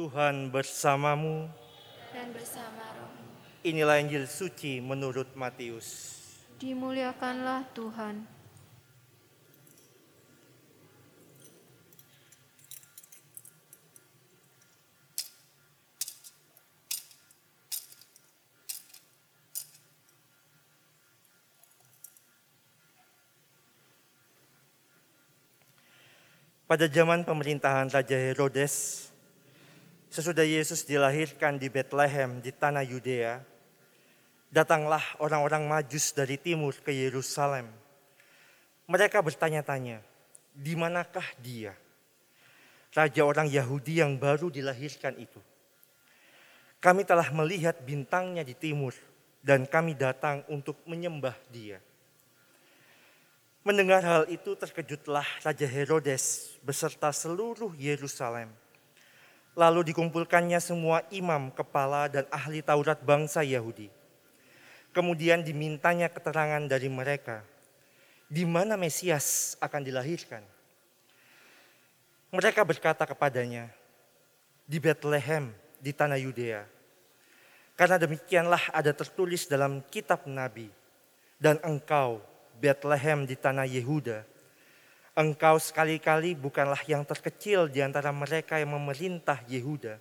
Tuhan bersamamu. dan bersama roh. Inilah Injil suci menurut Matius. Dimuliakanlah Tuhan. Pada zaman pemerintahan Raja Herodes, sesudah Yesus dilahirkan di Bethlehem di tanah Yudea, datanglah orang-orang Majus dari timur ke Yerusalem. Mereka bertanya-tanya, di manakah dia? Raja orang Yahudi yang baru dilahirkan itu. Kami telah melihat bintangnya di timur dan kami datang untuk menyembah dia. Mendengar hal itu terkejutlah Raja Herodes beserta seluruh Yerusalem. Lalu dikumpulkannya semua imam, kepala, dan ahli Taurat bangsa Yahudi. Kemudian dimintanya keterangan dari mereka, di mana Mesias akan dilahirkan. Mereka berkata kepadanya, di Bethlehem, di tanah Yudea. Karena demikianlah ada tertulis dalam kitab Nabi, dan engkau, Bethlehem di tanah Yehuda. Engkau sekali-kali bukanlah yang terkecil di antara mereka yang memerintah Yehuda.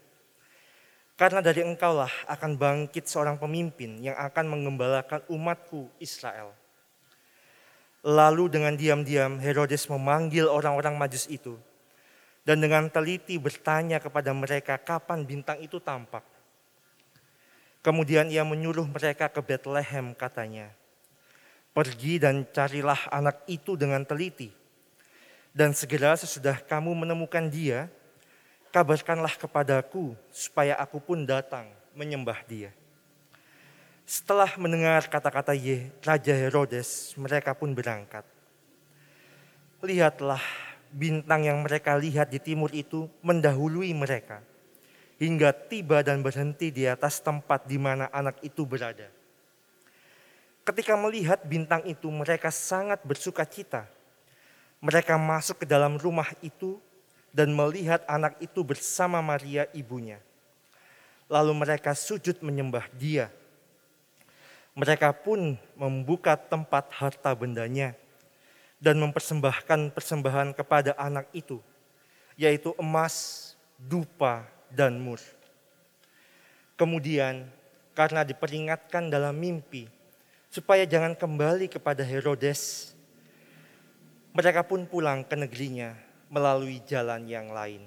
Karena dari engkaulah akan bangkit seorang pemimpin yang akan mengembalakan umatku Israel. Lalu dengan diam-diam Herodes memanggil orang-orang majus itu. Dan dengan teliti bertanya kepada mereka kapan bintang itu tampak. Kemudian ia menyuruh mereka ke Bethlehem katanya. Pergi dan carilah anak itu dengan teliti. Dan segera sesudah kamu menemukan dia, kabarkanlah kepadaku supaya aku pun datang menyembah dia. Setelah mendengar kata-kata Ye, Raja Herodes, mereka pun berangkat. Lihatlah bintang yang mereka lihat di timur itu mendahului mereka. Hingga tiba dan berhenti di atas tempat di mana anak itu berada. Ketika melihat bintang itu, mereka sangat bersuka cita. Mereka masuk ke dalam rumah itu dan melihat anak itu bersama Maria ibunya. Lalu mereka sujud menyembah dia. Mereka pun membuka tempat harta bendanya dan mempersembahkan persembahan kepada anak itu, yaitu emas, dupa, dan mur. Kemudian karena diperingatkan dalam mimpi supaya jangan kembali kepada Herodes, mereka pun pulang ke negerinya melalui jalan yang lain.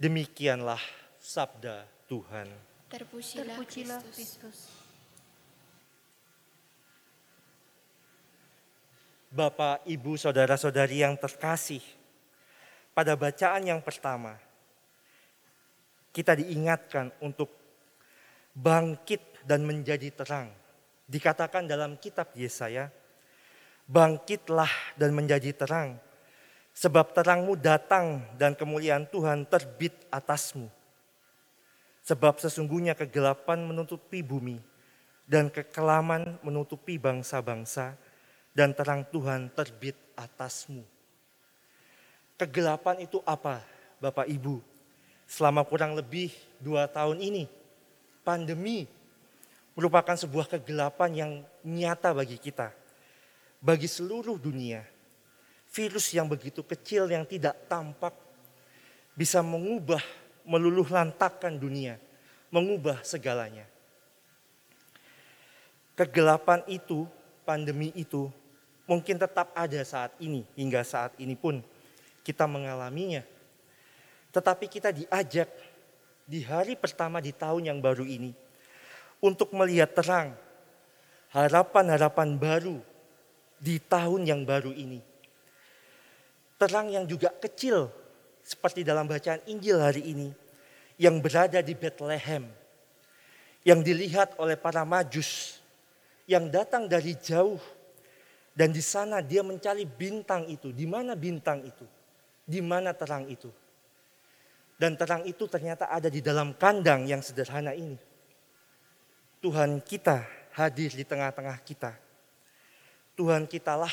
Demikianlah sabda Tuhan. Terpujilah, Terpujilah Kristus. Kristus. Bapak, Ibu, Saudara-saudari yang terkasih, pada bacaan yang pertama, kita diingatkan untuk bangkit dan menjadi terang. Dikatakan dalam kitab Yesaya, bangkitlah dan menjadi terang, sebab terangmu datang dan kemuliaan Tuhan terbit atasmu. Sebab sesungguhnya kegelapan menutupi bumi dan kekelaman menutupi bangsa-bangsa dan terang Tuhan terbit atasmu. Kegelapan itu apa Bapak Ibu? Selama kurang lebih dua tahun ini, pandemi merupakan sebuah kegelapan yang nyata bagi kita. Bagi seluruh dunia, virus yang begitu kecil yang tidak tampak bisa mengubah, meluluh lantakkan dunia, mengubah segalanya. Kegelapan itu, pandemi itu mungkin tetap ada saat ini, hingga saat ini pun kita mengalaminya. Tetapi kita diajak di hari pertama di tahun yang baru ini untuk melihat terang, harapan-harapan baru di tahun yang baru ini. Terang yang juga kecil seperti dalam bacaan Injil hari ini yang berada di Bethlehem, yang dilihat oleh para majus, yang datang dari jauh dan di sana dia mencari bintang itu. Di mana bintang itu? Di mana terang itu? Dan terang itu ternyata ada di dalam kandang yang sederhana ini. Tuhan kita hadir di tengah-tengah kita. Tuhan kitalah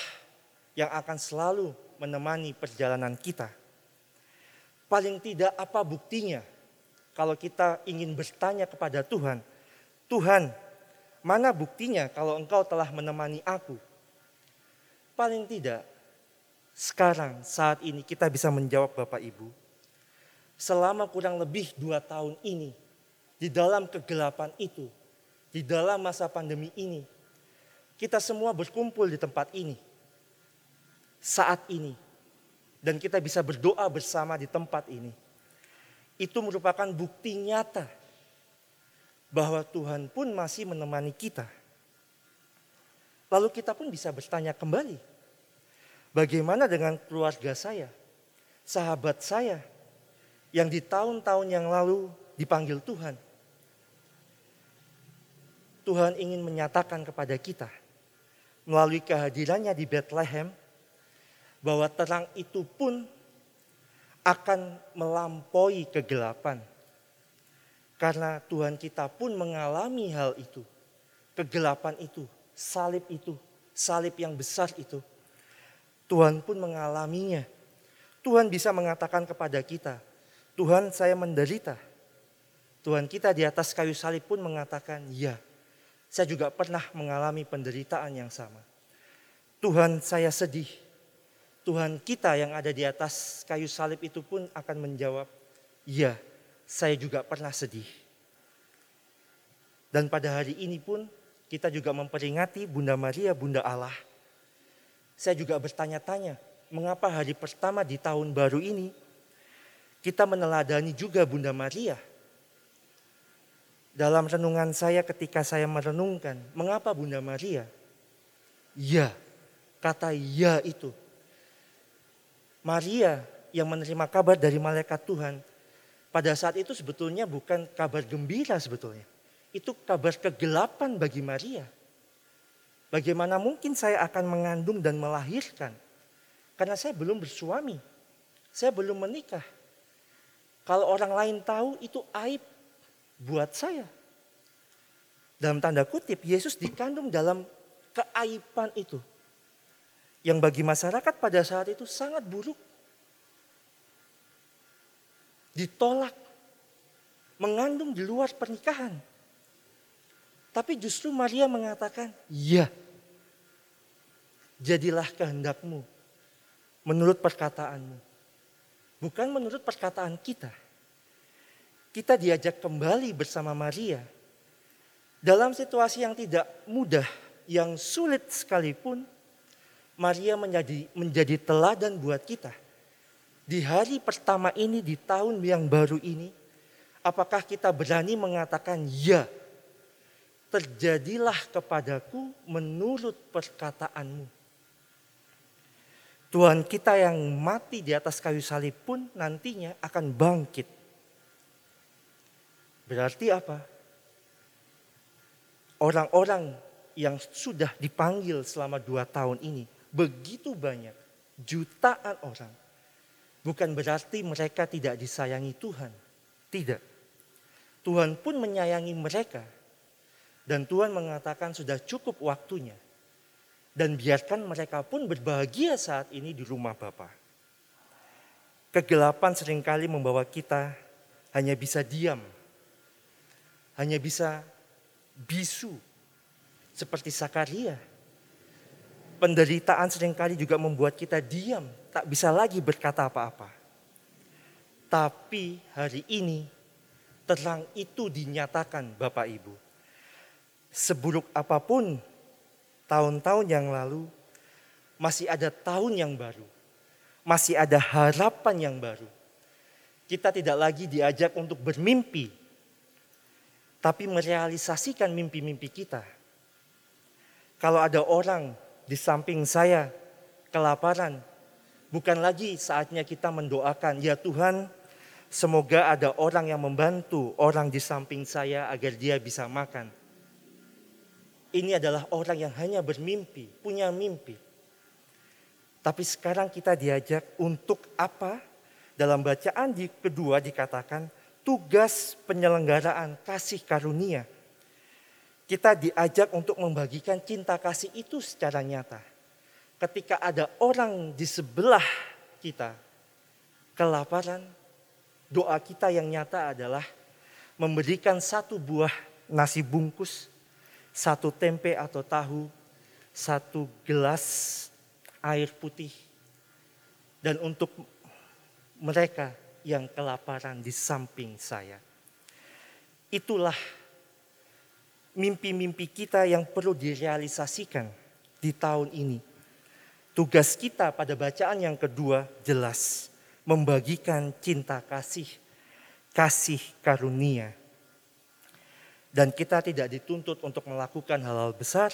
yang akan selalu menemani perjalanan kita. Paling tidak apa buktinya kalau kita ingin bertanya kepada Tuhan, Tuhan, mana buktinya kalau engkau telah menemani aku? Paling tidak, sekarang saat ini kita bisa menjawab Bapak Ibu. Selama kurang lebih dua tahun ini, di dalam kegelapan itu, di dalam masa pandemi ini, kita semua berkumpul di tempat ini. Saat ini. Dan kita bisa berdoa bersama di tempat ini itu merupakan bukti nyata bahwa Tuhan pun masih menemani kita. Lalu kita pun bisa bertanya kembali, bagaimana dengan keluarga saya, sahabat saya yang di tahun-tahun yang lalu dipanggil Tuhan. Tuhan ingin menyatakan kepada kita melalui kehadirannya di Bethlehem bahwa terang itu pun akan melampaui kegelapan. Karena Tuhan kita pun mengalami hal itu. Kegelapan itu, salib itu, salib yang besar itu. Tuhan pun mengalaminya. Tuhan bisa mengatakan kepada kita, Tuhan saya menderita. Tuhan kita di atas kayu salib pun mengatakan, ya saya juga pernah mengalami penderitaan yang sama. Tuhan saya sedih, Tuhan kita yang ada di atas kayu salib itu pun akan menjawab, "Ya, saya juga pernah sedih." Dan pada hari ini pun kita juga memperingati Bunda Maria, Bunda Allah. Saya juga bertanya-tanya, mengapa hari pertama di tahun baru ini kita meneladani juga Bunda Maria? Dalam renungan saya ketika saya merenungkan, mengapa Bunda Maria? Ya, kata ya itu Maria yang menerima kabar dari malaikat Tuhan, pada saat itu sebetulnya bukan kabar gembira sebetulnya. Itu kabar kegelapan bagi Maria. Bagaimana mungkin saya akan mengandung dan melahirkan? Karena saya belum bersuami. Saya belum menikah. Kalau orang lain tahu itu aib buat saya. Dalam tanda kutip, Yesus dikandung dalam keaiban itu yang bagi masyarakat pada saat itu sangat buruk. Ditolak, mengandung di luar pernikahan. Tapi justru Maria mengatakan, "Ya, jadilah kehendakmu menurut perkataanmu." Bukan menurut perkataan kita. Kita diajak kembali bersama Maria dalam situasi yang tidak mudah, yang sulit sekalipun Maria menjadi menjadi teladan buat kita. Di hari pertama ini, di tahun yang baru ini, apakah kita berani mengatakan ya, terjadilah kepadaku menurut perkataanmu. Tuhan kita yang mati di atas kayu salib pun nantinya akan bangkit. Berarti apa? Orang-orang yang sudah dipanggil selama dua tahun ini begitu banyak, jutaan orang. Bukan berarti mereka tidak disayangi Tuhan. Tidak. Tuhan pun menyayangi mereka. Dan Tuhan mengatakan sudah cukup waktunya. Dan biarkan mereka pun berbahagia saat ini di rumah Bapa. Kegelapan sering kali membawa kita hanya bisa diam. Hanya bisa bisu. Seperti Sakaria penderitaan sering kali juga membuat kita diam, tak bisa lagi berkata apa-apa. Tapi hari ini terang itu dinyatakan Bapak Ibu. Seburuk apa pun tahun-tahun yang lalu, masih ada tahun yang baru. Masih ada harapan yang baru. Kita tidak lagi diajak untuk bermimpi, tapi merealisasikan mimpi-mimpi kita. Kalau ada orang di samping saya kelaparan. Bukan lagi saatnya kita mendoakan, ya Tuhan semoga ada orang yang membantu orang di samping saya agar dia bisa makan. Ini adalah orang yang hanya bermimpi, punya mimpi. Tapi sekarang kita diajak untuk apa? Dalam bacaan di kedua dikatakan tugas penyelenggaraan kasih karunia kita diajak untuk membagikan cinta kasih itu secara nyata. Ketika ada orang di sebelah kita kelaparan, doa kita yang nyata adalah memberikan satu buah nasi bungkus, satu tempe atau tahu, satu gelas air putih. Dan untuk mereka yang kelaparan di samping saya. Itulah mimpi-mimpi kita yang perlu direalisasikan di tahun ini. Tugas kita pada bacaan yang kedua jelas membagikan cinta kasih, kasih karunia. Dan kita tidak dituntut untuk melakukan hal-hal besar,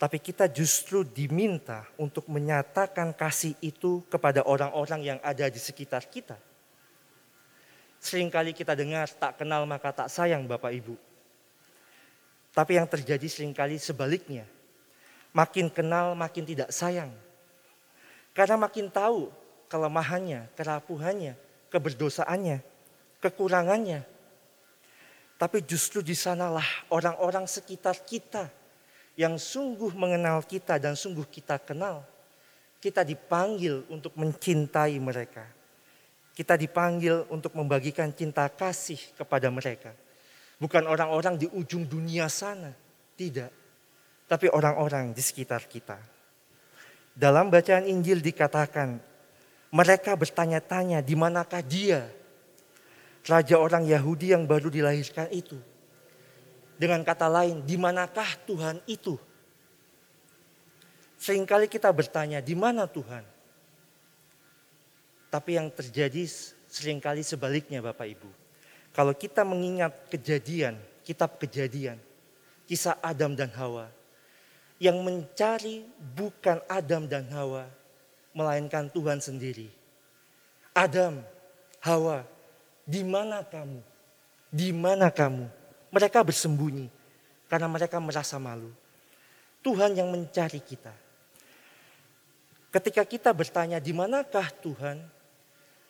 tapi kita justru diminta untuk menyatakan kasih itu kepada orang-orang yang ada di sekitar kita. Seringkali kita dengar tak kenal maka tak sayang Bapak Ibu. Tapi yang terjadi sering kali sebaliknya. Makin kenal makin tidak sayang. Karena makin tahu kelemahannya, kerapuhannya, keberdosaannya, kekurangannya. Tapi justru di sanalah orang-orang sekitar kita yang sungguh mengenal kita dan sungguh kita kenal. Kita dipanggil untuk mencintai mereka. Kita dipanggil untuk membagikan cinta kasih kepada mereka. Bukan orang-orang di ujung dunia sana, tidak. Tapi orang-orang di sekitar kita. Dalam bacaan Injil dikatakan, mereka bertanya-tanya di manakah dia, raja orang Yahudi yang baru dilahirkan itu. Dengan kata lain, di manakah Tuhan itu? Seringkali kita bertanya, di mana Tuhan? Tapi yang terjadi sering kali sebaliknya Bapak Ibu. Kalau kita mengingat kejadian, kitab kejadian, kisah Adam dan Hawa, yang mencari bukan Adam dan Hawa, melainkan Tuhan sendiri. Adam, Hawa, di mana kamu? Di mana kamu? Mereka bersembunyi karena mereka merasa malu. Tuhan yang mencari kita. Ketika kita bertanya di manakah Tuhan,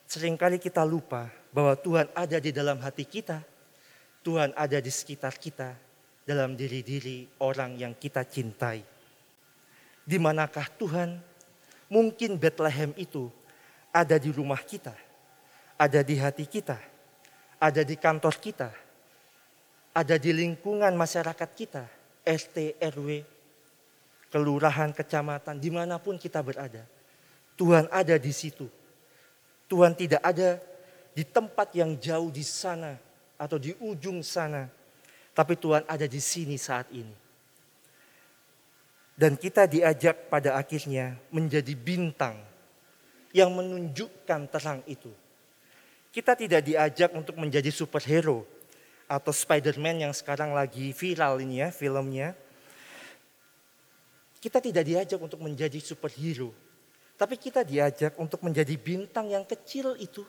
sering kali kita lupa bahwa Tuhan ada di dalam hati kita. Tuhan ada di sekitar kita dalam diri-diri orang yang kita cintai. Di manakah Tuhan? Mungkin Bethlehem itu ada di rumah kita, ada di hati kita, ada di kantor kita, ada di lingkungan masyarakat kita, ST, RW, kelurahan, kecamatan, di mana pun kita berada. Tuhan ada di situ. Tuhan tidak ada di tempat yang jauh di sana atau di ujung sana. Tapi Tuhan ada di sini saat ini. Dan kita diajak pada akhirnya menjadi bintang yang menunjukkan terang itu. Kita tidak diajak untuk menjadi superhero atau Spider-Man yang sekarang lagi viral ini ya filmnya. Kita tidak diajak untuk menjadi superhero. Tapi kita diajak untuk menjadi bintang yang kecil itu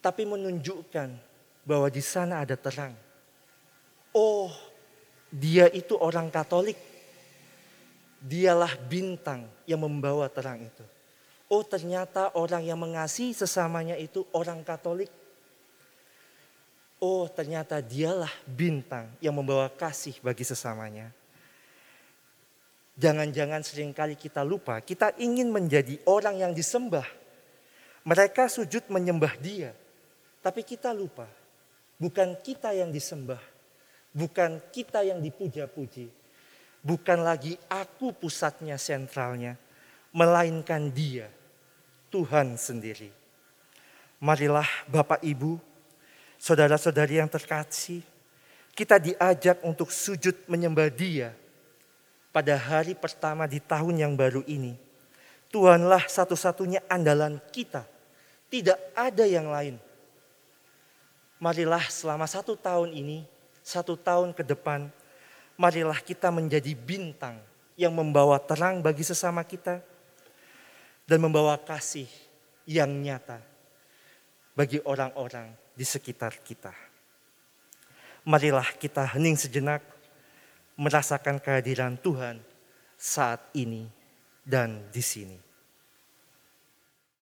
tapi menunjukkan bahwa di sana ada terang. Oh, dia itu orang Katolik. Dialah bintang yang membawa terang itu. Oh, ternyata orang yang mengasihi sesamanya itu orang Katolik. Oh, ternyata dialah bintang yang membawa kasih bagi sesamanya. Jangan-jangan sering kali kita lupa, kita ingin menjadi orang yang disembah. Mereka sujud menyembah dia. Tapi kita lupa, bukan kita yang disembah, bukan kita yang dipuja-puji, bukan lagi aku pusatnya sentralnya, melainkan Dia, Tuhan sendiri. Marilah Bapak Ibu, saudara-saudari yang terkasih, kita diajak untuk sujud menyembah Dia pada hari pertama di tahun yang baru ini. Tuhanlah satu-satunya andalan kita. Tidak ada yang lain marilah selama satu tahun ini, satu tahun ke depan, marilah kita menjadi bintang yang membawa terang bagi sesama kita dan membawa kasih yang nyata bagi orang-orang di sekitar kita. Marilah kita hening sejenak merasakan kehadiran Tuhan saat ini dan di sini.